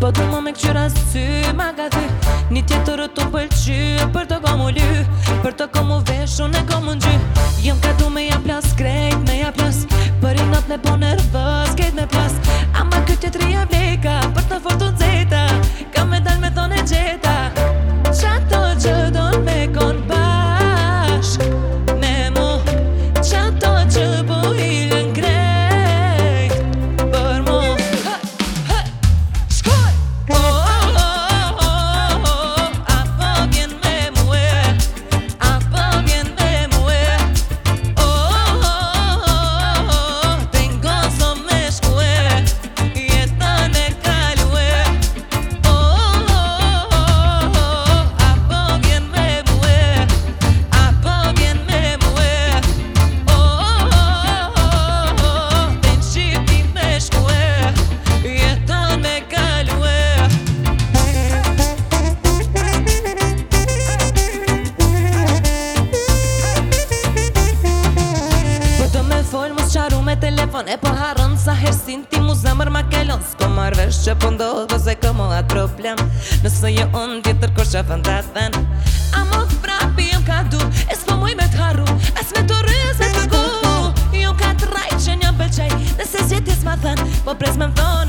Po du më me këqyra sy, ma ka thy Një tjetër të pëlqy, për të komu ly Për të komu telefon e po harron sa her sin ti mu zemër ma kelon Së po marvesh që po ndohë dhe se ko mollat problem Nësë një jo unë ditër kur që fënda thën A më jëm ka du E s'po muj me të haru E s'me me të rrë e së me Jëm ka të që një belqaj Nëse zjetjes s'ma thën Po prez me më